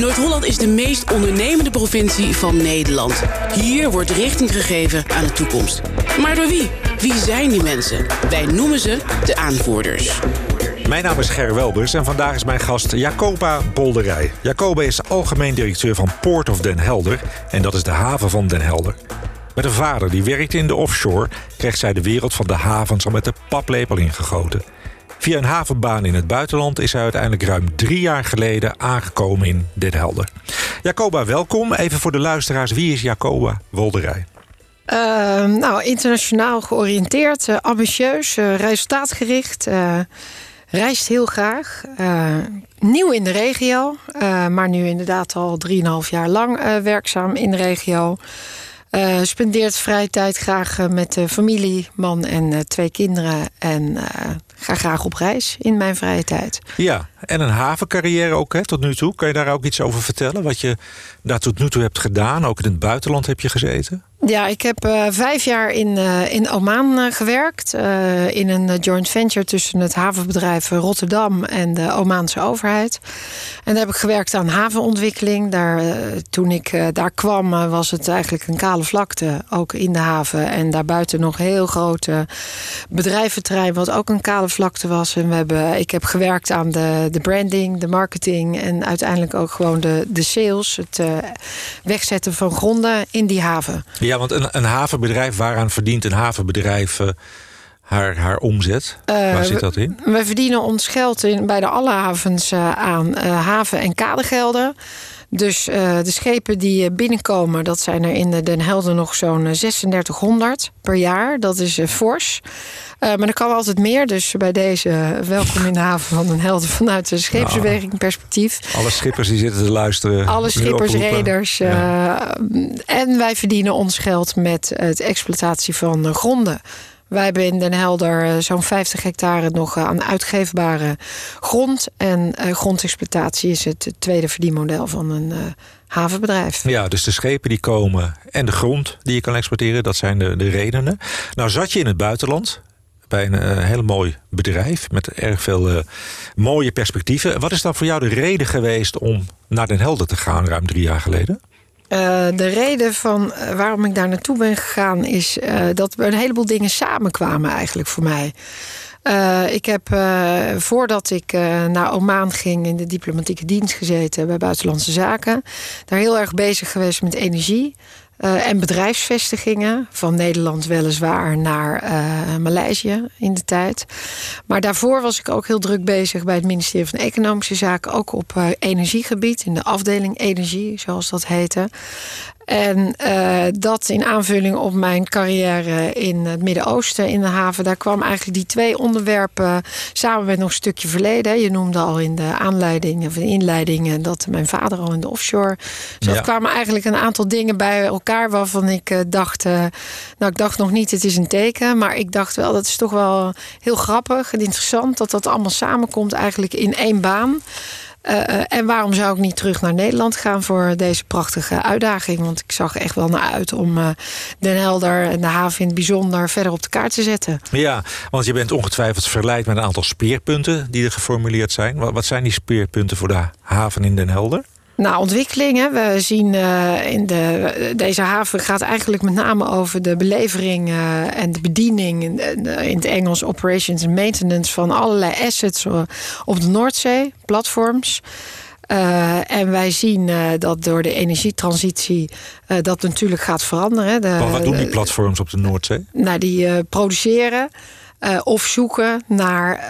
Noord-Holland is de meest ondernemende provincie van Nederland. Hier wordt richting gegeven aan de toekomst. Maar door wie? Wie zijn die mensen? Wij noemen ze de aanvoerders. Mijn naam is Ger Welbers en vandaag is mijn gast Jacoba Bolderij. Jacoba is algemeen directeur van Port of Den Helder en dat is de haven van Den Helder. Met een vader die werkte in de offshore kreeg zij de wereld van de havens al met de paplepel ingegoten. Via een havenbaan in het buitenland is hij uiteindelijk ruim drie jaar geleden aangekomen in Den Helder. Jacoba, welkom. Even voor de luisteraars, wie is Jacoba Wolderij? Uh, nou, internationaal georiënteerd, uh, ambitieus, uh, resultaatgericht. reist heel graag. nieuw in de regio, maar nu inderdaad al 3,5 jaar lang werkzaam in de regio. spendeert vrije tijd graag met de familie, man en twee kinderen. En ga graag op reis in mijn vrije tijd. Ja, en een havencarrière ook hè, tot nu toe. Kan je daar ook iets over vertellen? Wat je daar tot nu toe hebt gedaan? Ook in het buitenland heb je gezeten? Ja, ik heb uh, vijf jaar in, uh, in Oman uh, gewerkt. in een joint venture tussen het havenbedrijf Rotterdam en de Omaanse overheid. En daar heb ik gewerkt aan havenontwikkeling. Daar, toen ik daar kwam was het eigenlijk een kale vlakte, ook in de haven. En daarbuiten nog heel grote bedrijventerrein, wat ook een kale vlakte was. En we hebben, ik heb gewerkt aan de, de branding, de marketing en uiteindelijk ook gewoon de, de sales. Het wegzetten van gronden in die haven. Ja, want een, een havenbedrijf, waaraan verdient een havenbedrijf uh, haar, haar omzet? Uh, Waar zit dat in? We, verdienen ons geld in, bij de alle havens aan haven- en kadergelden. Dus de schepen die binnenkomen, dat zijn er in Den Helder nog zo'n 3600 per jaar. Dat is fors. Uh, maar er kan altijd meer. Dus bij deze welkom in de haven van Den Helder vanuit de scheepsbeweging perspectief. Alle schippers die zitten te luisteren. Alle schippers, reders. Ja. Uh, en wij verdienen ons geld met het exploitatie van gronden. Wij hebben in Den Helder zo'n 50 hectare nog aan uitgeefbare grond. En uh, grondexploitatie is het tweede verdienmodel van een havenbedrijf. Ja, dus de schepen die komen en de grond die je kan exporteren, dat zijn de, de redenen. Nou zat je in het buitenland bij een heel mooi bedrijf met erg veel mooie perspectieven. Wat is dan voor jou de reden geweest om naar Den Helder te gaan ruim drie jaar geleden? Uh, de reden van waarom ik daar naartoe ben gegaan is dat er een heleboel dingen samenkwamen eigenlijk voor mij. Ik heb voordat ik naar Oman ging in de diplomatieke dienst gezeten bij Buitenlandse Zaken. Daar heel erg bezig geweest met energie. Uh, en bedrijfsvestigingen van Nederland weliswaar naar uh, Maleisië in de tijd. Maar daarvoor was ik ook heel druk bezig bij het ministerie van Economische Zaken, ook op uh, energiegebied, in de afdeling energie, zoals dat heette. En uh, dat in aanvulling op mijn carrière in het Midden-Oosten in de haven. Daar kwam eigenlijk die twee onderwerpen samen met nog een stukje verleden. Je noemde al in de aanleiding of de inleiding dat mijn vader al in de offshore zat. Ja. kwamen eigenlijk een aantal dingen bij elkaar waarvan ik uh, dacht. Uh, nou, ik dacht nog niet, het is een teken. Maar ik dacht wel, dat is toch wel heel grappig en interessant dat dat allemaal samenkomt eigenlijk in één baan. Uh, en waarom zou ik niet terug naar Nederland gaan voor deze prachtige uitdaging? Want ik zag echt wel naar uit om uh, Den Helder en de haven in het bijzonder verder op de kaart te zetten. Ja, want je bent ongetwijfeld verleid met een aantal speerpunten die er geformuleerd zijn. Wat, wat zijn die speerpunten voor de haven in Den Helder? Nou, ontwikkelingen. We zien uh, in de, deze haven gaat eigenlijk met name over de belevering uh, en de bediening. In, in, het Engels operations en maintenance van allerlei assets op de Noordzee, platforms. Uh, en wij zien uh, dat door de energietransitie uh, dat natuurlijk gaat veranderen. De, maar wat doen die platforms op de Noordzee? Nou, die produceren of zoeken naar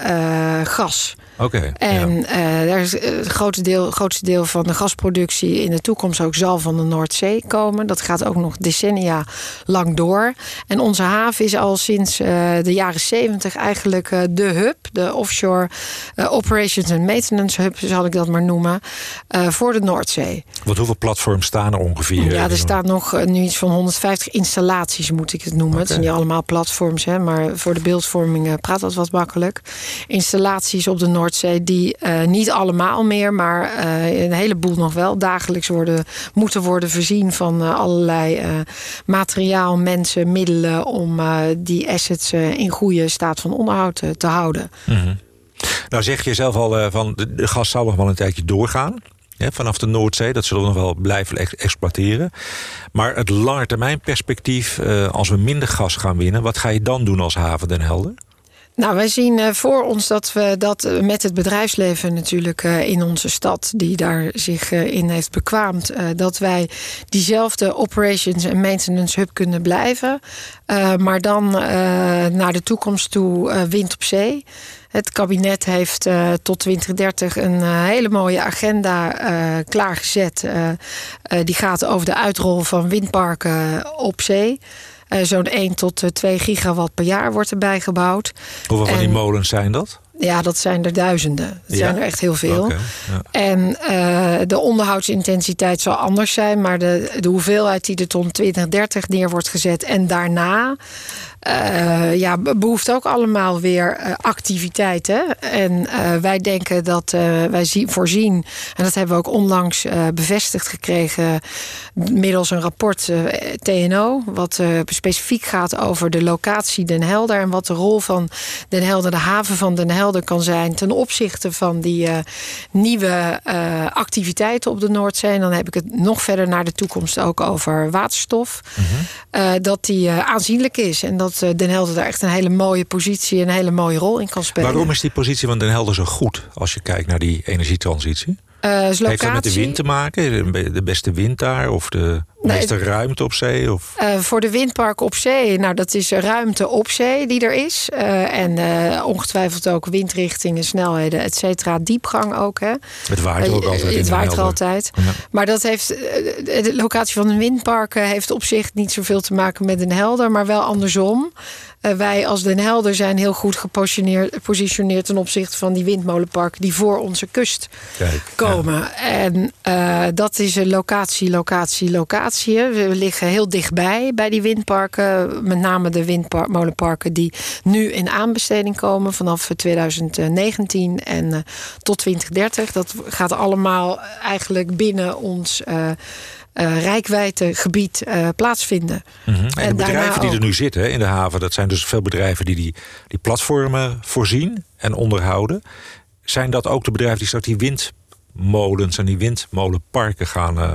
gas. Okay, en ja. uh, daar is het grootste deel, grootste deel van de gasproductie in de toekomst ook zal van de Noordzee komen. Dat gaat ook nog decennia lang door. En onze haven is al sinds uh, de jaren zeventig eigenlijk uh, de hub, de offshore operations and maintenance hub, zal ik dat maar noemen, voor de Noordzee. Want hoeveel platforms staan er ongeveer? Ja, er staat nog nu iets van 150 installaties, moet ik het noemen. Okay. Het zijn niet allemaal platforms, hè, maar voor de beeldvorming praat dat wat makkelijk. Installaties op de Noordzee die uh, niet allemaal meer, maar uh, een heleboel nog wel dagelijks worden, moeten worden voorzien van allerlei materiaal, mensen, middelen om die assets in goede staat van onderhoud te houden. -hmm. Nou zeg je zelf al van de, de gas zal nog wel een tijdje doorgaan. Vanaf de Noordzee. Dat zullen we nog wel blijven exploiteren. Maar het langetermijnperspectief, uh, als we minder gas gaan winnen... wat ga je dan doen als haven Den Helder? Nou, wij zien eh, voor ons dat we dat eh, met het bedrijfsleven natuurlijk eh, in onze stad, die daar zich in heeft bekwaamd, dat wij diezelfde operations en maintenance hub kunnen blijven. Maar dan naar de toekomst toe wind op zee. Het kabinet heeft tot 2030 een hele mooie agenda klaargezet. die gaat over de uitrol van windparken op zee. Zo'n 1 tot 2 eh, gigawatt per jaar wordt erbij gebouwd. Hoeveel van die molens zijn dat? Ja, dat zijn er duizenden. Dat zijn er echt heel veel. ja. En uh, de onderhoudsintensiteit zal anders zijn, maar de, de hoeveelheid die er tot 2030 neer wordt gezet en daarna uh, ja, behoeft ook allemaal weer uh, activiteiten. En uh, wij denken dat wij zien, voorzien, en dat hebben we ook onlangs bevestigd gekregen middels een rapport TNO, wat specifiek gaat over de locatie Den Helder en wat de rol van Den Helder, de haven van Den Helder kan zijn ten opzichte van die nieuwe activiteiten op de Noordzee. En dan heb ik het nog verder naar de toekomst ook over waterstof. -hmm. dat die aanzienlijk is en dat dat eh, Den Helder daar echt een hele mooie positie en een hele mooie rol in kan spelen. Waarom is die positie van Den Helder zo goed als je kijkt naar die energietransitie? Uh, Heeft dat met de wind te maken? De beste wind daar? Of de meeste ruimte op zee? Of? Uh, voor de windparken op zee, nou dat is ruimte op zee die er is. Uh, en uh, ongetwijfeld ook windrichtingen, snelheden, et cetera. Diepgang ook. Hè. Het waait ook altijd. Het waait er altijd. Ja. Maar dat heeft, de locatie van een windpark heeft op zich niet zoveel te maken met een helder, maar wel andersom. Uh, wij als Den Helder zijn heel goed gepositioneerd ten opzichte van die windmolenparken die voor onze kust Kijk, komen. Ja. En uh, dat is een locatie, locatie, locatie. We liggen heel dichtbij bij die windparken. Met name de windmolenparken die nu in aanbesteding komen vanaf 2019 en uh, tot 2030. Dat gaat allemaal eigenlijk binnen ons uh, rijkwijdegebied uh, plaatsvinden. Mm -hmm. En, en, de bedrijven die er nu zitten in de haven, dat zijn dus veel bedrijven die die, die platformen voorzien en onderhouden. Zijn dat ook de bedrijven die straks die windmolens en die windmolenparken gaan uh,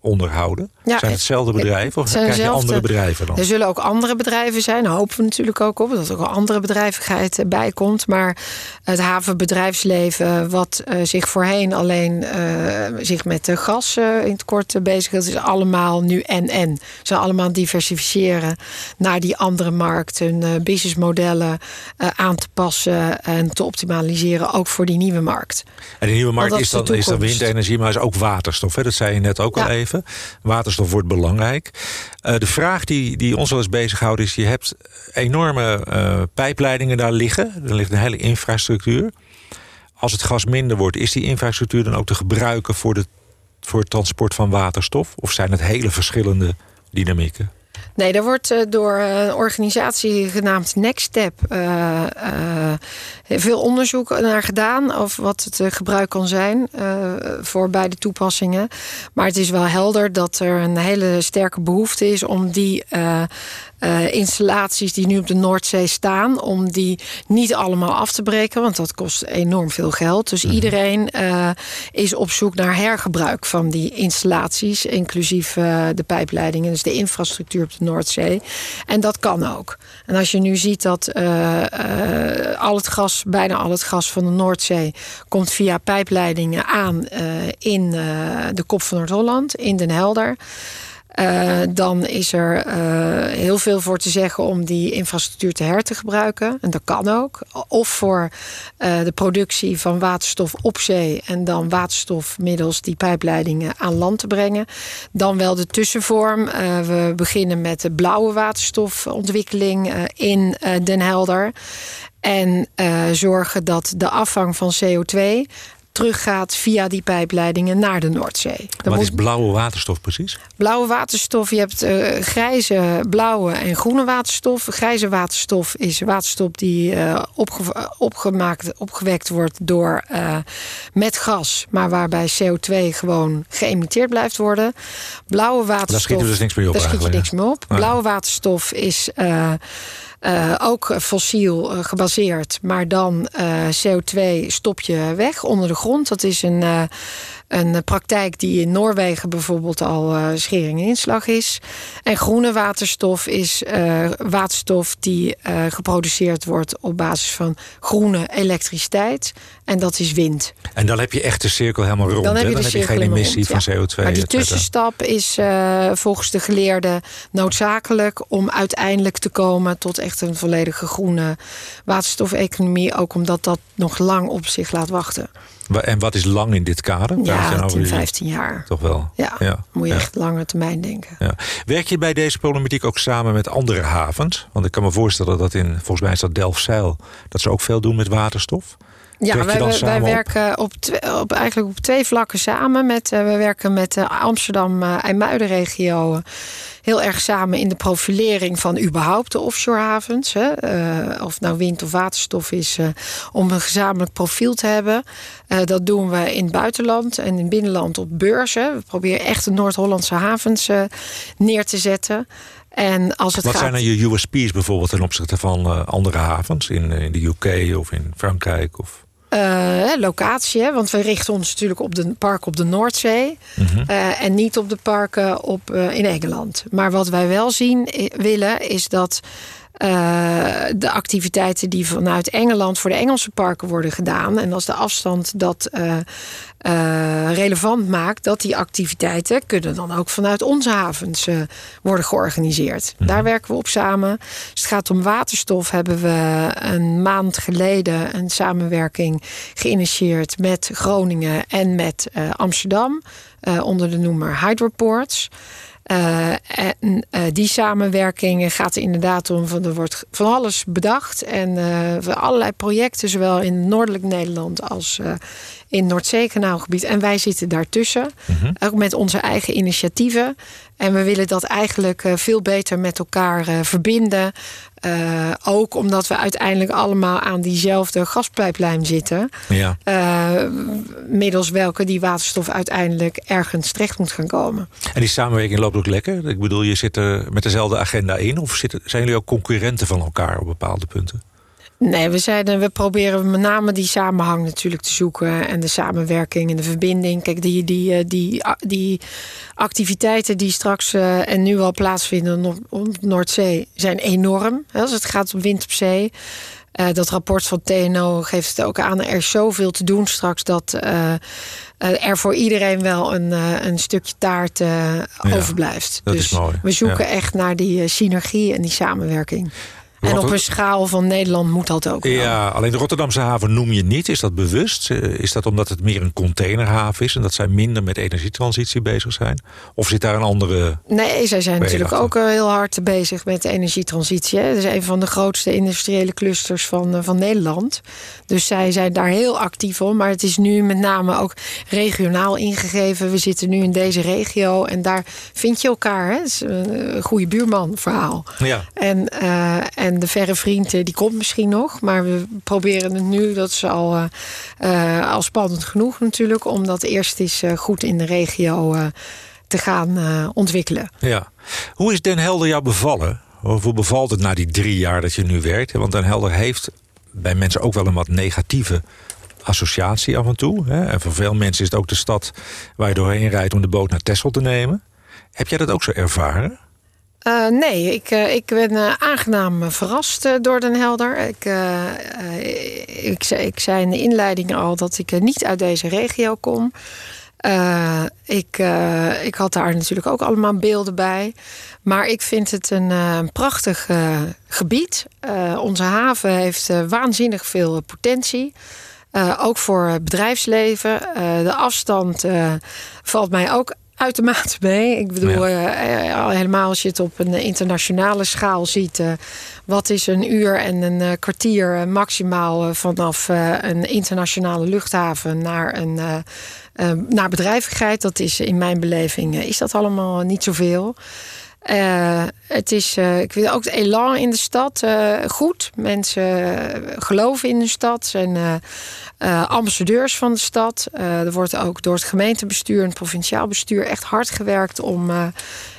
onderhouden? Ja, zijn het hetzelfde bedrijven of krijg je andere bedrijven dan? Er zullen ook andere bedrijven zijn. Daar hopen we natuurlijk ook op dat er ook andere bedrijvigheid eh, bij komt. Maar het havenbedrijfsleven, wat uh, zich voorheen alleen uh, zich met de gas uh, in het kort bezig is, is allemaal nu en-en. Ze allemaal diversificeren naar die andere markten, hun businessmodellen aan te passen en te optimaliseren, ook voor die nieuwe markt. En die nieuwe markt is, dan, is dan windenergie, maar is ook waterstof. Hè? Dat zei je net ook ja. al even. Waterstof waterstof wordt belangrijk. Uh, de vraag die, die ons wel eens bezighoudt is... je hebt enorme uh, pijpleidingen daar liggen. Er ligt een hele infrastructuur. Als het gas minder wordt, is die infrastructuur dan ook te gebruiken... voor, de, voor het transport van waterstof? Of zijn het hele verschillende dynamieken? Nee, daar wordt uh, door een organisatie genaamd Next Step uh, veel onderzoek naar gedaan over wat het gebruik kan zijn voor beide toepassingen. Maar het is wel helder dat er een hele sterke behoefte is om die uh, installaties die nu op de Noordzee staan, om die niet allemaal af te breken, want dat kost enorm veel geld. Dus mm. iedereen uh, is op zoek naar hergebruik van die installaties, inclusief uh, de pijpleidingen, dus de infrastructuur op de Noordzee. En dat kan ook. En als je nu ziet dat al het gas, bijna al het gas van de Noordzee, komt via pijpleidingen aan in de kop van Noord-Holland, in Den Helder. Uh, dan is er uh, heel veel voor te zeggen om die infrastructuur te her te gebruiken. En dat kan ook. Of voor uh, de productie van waterstof op zee en dan waterstof middels die pijpleidingen aan land te brengen. Dan wel de tussenvorm. we beginnen met de blauwe waterstofontwikkeling in Den Helder. En zorgen dat de afvang van CO2 teruggaat via die pijpleidingen naar de Noordzee. Dan Wat is blauwe waterstof precies? Blauwe waterstof, je hebt uh, grijze, blauwe en groene waterstof. Grijze waterstof is waterstof die uh, opge opgemaakt, opgewekt wordt door, uh, met gas, maar waarbij CO2 gewoon geëmiteerd blijft worden. Blauwe waterstof. Daar schiet er dus niks meer op. Daar schiet je niks meer op. Blauwe waterstof is uh, ook fossiel uh, gebaseerd, maar dan uh, CO2 stop je weg onder de grond. Dat is een een praktijk die in Noorwegen bijvoorbeeld al uh, schering en inslag is. En groene waterstof is waterstof die geproduceerd wordt op basis van groene elektriciteit. En dat is wind. En dan heb je echt de cirkel helemaal rond. Dan heb je, dan heb je geen emissie van CO2. Maar die tussenstap is volgens de geleerden noodzakelijk om uiteindelijk te komen tot echt een volledige groene waterstofeconomie. Ook omdat dat nog lang op zich laat wachten. En wat is lang in dit kader? Ja, 10, 15 jaar. Toch wel? Ja, ja. moet je echt lange termijn denken. Ja. Werk je bij deze problematiek ook samen met andere havens? Want ik kan me voorstellen dat in, volgens mij is dat Delfzijl, dat ze ook veel doen met waterstof. Ja, wij, wij werken op, op, eigenlijk op twee vlakken samen. Met, uh, we werken met de Amsterdam-IJmuiden-regio uh, heel erg samen in de profilering van überhaupt de offshore havens. Hè. Uh, of nou wind of waterstof is, uh, om een gezamenlijk profiel te hebben. dat doen we in het buitenland en in het binnenland op beurzen. We proberen echt de Noord-Hollandse havens neer te zetten. En als het Wat gaat... zijn dan je USP's bijvoorbeeld ten opzichte van andere havens in, in de UK of in Frankrijk? Of... Uh, locatie, hè? want we richten ons natuurlijk op de park op de Noordzee mhm. uh, en niet op de parken op, uh, in Engeland. Maar wat wij wel zien willen is dat de activiteiten die vanuit Engeland voor de Engelse parken worden gedaan. En als de afstand dat uh, uh, relevant maakt, dat die activiteiten kunnen dan ook vanuit onze havens worden georganiseerd. Mhm. Daar werken we op samen. Als het gaat om waterstof, hebben we een maand geleden een samenwerking geïnitieerd met Groningen en met Amsterdam onder de noemer Hydroports. Uh, en uh, die samenwerking gaat er inderdaad om. Van, er wordt van alles bedacht. En uh, allerlei projecten, zowel in noordelijk Nederland als in Noordzeekanaalgebied. En wij zitten daartussen. Mm Ook met onze eigen initiatieven. En we willen dat eigenlijk veel beter met elkaar verbinden. Uh, ook omdat we uiteindelijk allemaal aan diezelfde gaspijplijn zitten. Ja. Uh, middels welke die waterstof uiteindelijk ergens terecht moet gaan komen. En die samenwerking loopt ook lekker? Ik bedoel, je zit er met dezelfde agenda in? Of zitten, zijn jullie ook concurrenten van elkaar op bepaalde punten? Nee, we, zeiden, we proberen met name die samenhang natuurlijk te zoeken. En de samenwerking en de verbinding. Kijk, die, die, eh, die, die activiteiten die straks uh, en nu al plaatsvinden op Noordzee zijn enorm. Als het gaat om wind op zee. Uh, dat rapport van TNO geeft het ook aan. Er is zoveel te doen straks dat uh, er voor iedereen wel een, een stukje taart ja, overblijft. dus we zoeken ja. echt naar die synergie en die samenwerking. En op een schaal van Nederland moet dat ook. Wel. Ja, alleen de Rotterdamse haven noem je niet. Is dat bewust? Eh, is dat omdat het meer een containerhaven is en dat zij minder met energietransitie bezig zijn? Of zit daar een andere. Nee, zij zijn natuurlijk ook eh, heel hard bezig met energietransitie. Het is een van de grootste industriële clusters van, eh, van Nederland. Dus zij zijn daar heel actief om. Maar het is nu met name ook regionaal ingegeven. We zitten nu in deze regio en daar vind je elkaar. Hè? Het is een goede buurman verhaal. Ja. En, uh, en de verre vriend eh, die komt misschien nog. Maar we proberen het nu. Dat is al, uh, spannend genoeg natuurlijk. Om dat eerst eens goed in de regio te gaan ontwikkelen. Ja. Hoe is Den Helder jou bevallen? Hoe bevalt het na die drie jaar dat je nu werkt? Want Den Helder heeft bij mensen ook wel een wat negatieve associatie af en toe. Hè? En voor veel mensen is het ook de stad waar je doorheen rijdt om de boot naar Texel te nemen. Heb jij dat ook zo ervaren? Uh, nee, ik, uh, ik ben uh, aangenaam verrast door Den Helder. Ik, ik, ik, zei in de inleiding al dat ik niet uit deze regio kom. ik, ik had daar natuurlijk ook allemaal beelden bij. Maar ik vind het een prachtig gebied. onze haven heeft waanzinnig veel potentie. ook voor bedrijfsleven. de afstand valt mij ook uitermate mee. Ik bedoel, ja. uh, helemaal als je het op een internationale schaal ziet. Uh, wat is een uur en een uh, kwartier maximaal vanaf een internationale luchthaven naar een naar bedrijvigheid? Dat is in mijn beleving is dat allemaal niet zoveel. Uh, het is, uh, ik vind ook het elan in de stad uh, goed. Mensen geloven in de stad, zijn ambassadeurs van de stad. er wordt ook door het gemeentebestuur en het provinciaal bestuur echt hard gewerkt om,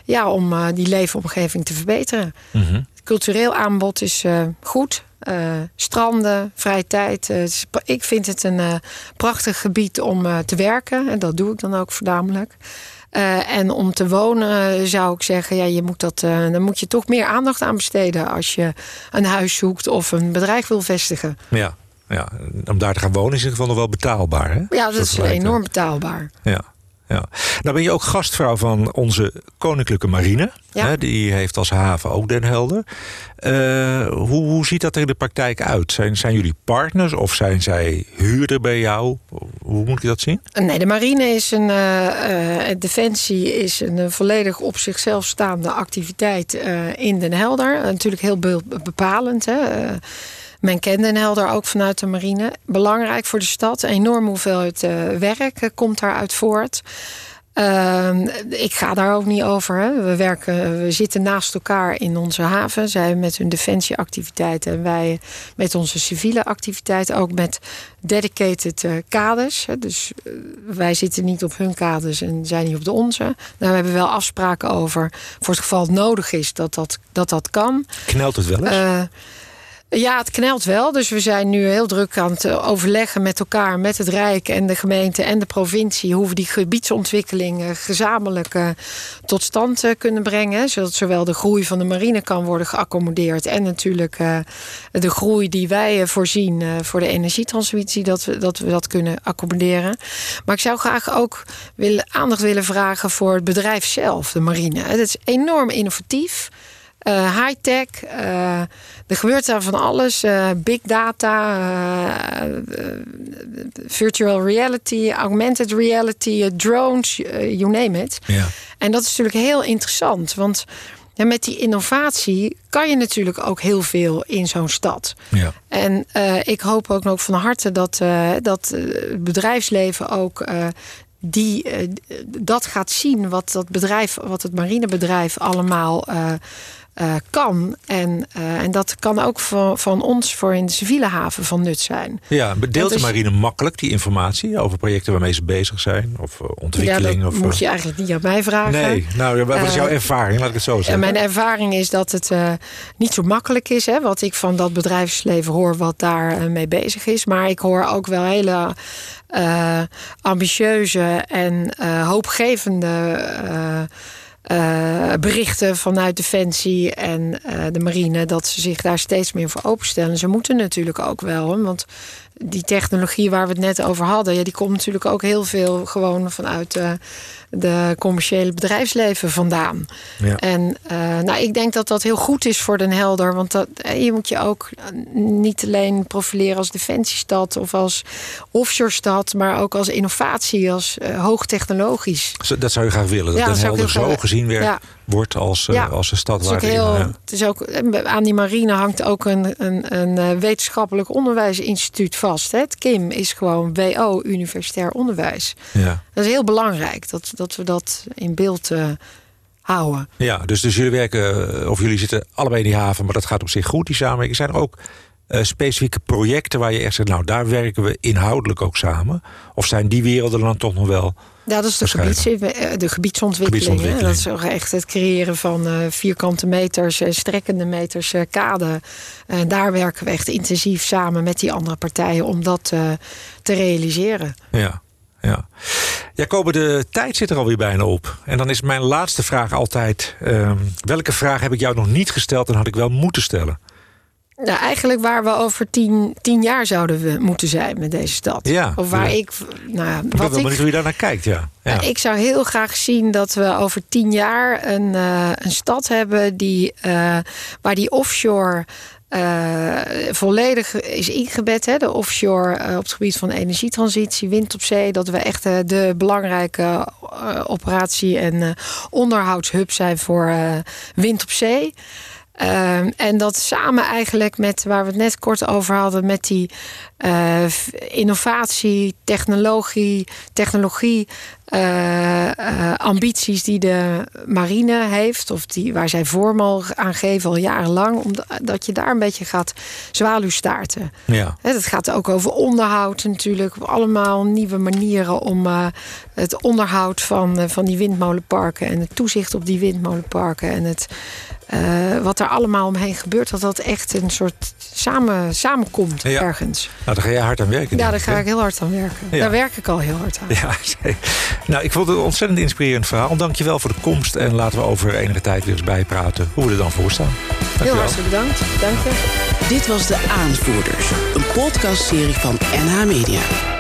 ja, om die leefomgeving te verbeteren. Mm -hmm. cultureel aanbod is goed. stranden, vrije tijd. ik vind het een prachtig gebied om te werken. En dat doe ik dan ook voornamelijk. Uh, en om te wonen zou ik zeggen, ja, je moet dat, uh, dan moet je toch meer aandacht aan besteden als je een huis zoekt of een bedrijf wil vestigen. Ja, ja. om daar te gaan wonen is in ieder geval nog wel betaalbaar. Hè? Ja, dat is enorm betaalbaar. Ja. Ja. Nou ben je ook gastvrouw van onze Koninklijke Marine. Ja. Hè, die heeft als haven ook Den Helder. Uh, hoe, hoe ziet dat er in de praktijk uit? Zijn, zijn jullie partners of zijn zij huurder bij jou? Hoe moet je dat zien? Nee, de marine is een. Uh, defensie is een volledig op zichzelf staande activiteit in Den Helder. natuurlijk heel bepalend. Hè? Men kent Den Helder ook vanuit de marine. Belangrijk voor de stad. Een enorme hoeveelheid uh, werk komt daaruit voort. Uh, ik ga daar ook niet over. Hè. We, werken, we zitten naast elkaar in onze haven. Zij met hun defensieactiviteiten en wij met onze civiele activiteiten. Ook met dedicated uh, kaders. Hè. Dus uh, wij zitten niet op hun kaders en zij niet op de onze. Nou, we hebben wel afspraken over. Voor het geval het nodig is dat dat, dat, dat kan. Knelt het wel eens? Ja, het knelt wel. Dus we zijn nu heel druk aan het eh, overleggen met elkaar, met het Rijk en de gemeente en de provincie, hoe we die gebiedsontwikkeling gezamenlijk uh, tot stand kunnen brengen. Zodat zowel de groei van de marine kan worden geaccommodeerd en natuurlijk de groei die wij voorzien voor de energietransitie, dat we, dat we dat kunnen accommoderen. Maar ik zou graag ook willen, aandacht willen vragen voor het bedrijf zelf, de marine. Het is enorm innovatief. Uh, high-tech. Uh, er gebeurt daar van alles. Uh, big data, virtual reality, augmented reality, drones, you name it. Ja. En dat is natuurlijk heel interessant. Want ja, met die innovatie kan je natuurlijk ook heel veel in zo'n stad. Ja. En ik hoop ook nog van harte dat, dat het bedrijfsleven ook die dat gaat zien wat dat bedrijf, wat het marinebedrijf allemaal uh, kan. En, uh, en dat kan ook van, van ons voor in de civiele haven van nut zijn. Ja, deelt de marine makkelijk die informatie over projecten waarmee ze bezig zijn? Of uh, ontwikkeling? Ja, dat of, moet je eigenlijk niet aan mij vragen. Nee, nou, wat is jouw ervaring? Laat ik het zo zeggen. mijn ervaring is dat het niet zo makkelijk is. Hè, wat ik van dat bedrijfsleven hoor wat daar mee bezig is. Maar ik hoor ook wel hele ambitieuze en hoopgevende uh, berichten vanuit Defensie en uh, de marine dat ze zich daar steeds meer voor openstellen. Ze moeten natuurlijk ook wel, want die technologie waar we het net over hadden, ja, die komt natuurlijk ook heel veel gewoon vanuit uh, de commerciële bedrijfsleven vandaan. Ja. En uh, nou, ik denk dat dat heel goed is voor Den Helder. Want dat, je moet je ook niet alleen profileren als defensiestad of als offshore stad, maar ook als innovatie, als uh, hoogtechnologisch. Dat zou je graag willen. Dat ja, Den Helder zo gezien werd. Ja wordt als, als een stad waar heel, het is ook Aan die marine hangt ook een, een, een wetenschappelijk onderwijsinstituut vast. Hè? Het KIM is gewoon WO, Universitair Onderwijs. Ja. Dat is heel belangrijk dat, dat we dat in beeld uh, houden. Ja, dus, dus jullie werken, of jullie zitten allebei in die haven, maar dat gaat op zich goed, die samenwerking. Zijn er ook uh, specifieke projecten waar je echt zegt, nou daar werken we inhoudelijk ook samen? Of zijn die werelden dan toch nog wel ja, dat is de, gebieds, eh, de gebiedsontwikkeling. Dat is echt het creëren van uh, vierkante meters, uh, strekkende meters uh, kade. En daar werken we echt intensief samen met die andere partijen om dat te realiseren. Ja, ja. Jacobe, de tijd zit er alweer bijna op. En dan is mijn laatste vraag altijd: ehm, welke vraag heb ik jou nog niet gesteld en had ik wel moeten stellen? Nou, eigenlijk waar we over tien, tien jaar zouden we moeten zijn met deze stad. Ja, of waar ik. Nou, ja, ik ben wel benieuwd hoe je daar naar kijkt. Ja. ja. Nou, ik zou heel graag zien dat we over tien jaar een, uh, een stad hebben die, uh, waar die offshore. Uh, volledig is ingebed. Hè? De offshore uh, op het gebied van energietransitie, wind op zee. Dat we echt uh, de belangrijke operatie- en onderhoudshub zijn voor wind op zee. Uh, en dat samen eigenlijk met waar we het net kort over hadden, met die uh, innovatie, technologie, technologie, uh, ambities die de marine heeft, of die, waar zij vorm al aan geven al jarenlang, omdat je daar een beetje gaat zwaluwstaarten. Ja. Het gaat ook over onderhoud natuurlijk, allemaal nieuwe manieren om het onderhoud van, van die windmolenparken en het toezicht op die windmolenparken en het wat er allemaal omheen gebeurt, dat dat echt een soort samen, samenkomt Ja. ergens. Nou, daar ga jij hard aan werken. Ja, daar ga ik heel hard aan werken. Ja. Daar werk ik al heel hard aan. Ja, zeker. Nou, ik vond het een ontzettend inspirerend verhaal. Dankjewel voor de komst. En laten we over enige tijd weer eens bijpraten hoe we er dan voor staan. Heel hartelijk bedankt. Dank je. Dit was De Aanvoerders, een podcastserie van NH Media.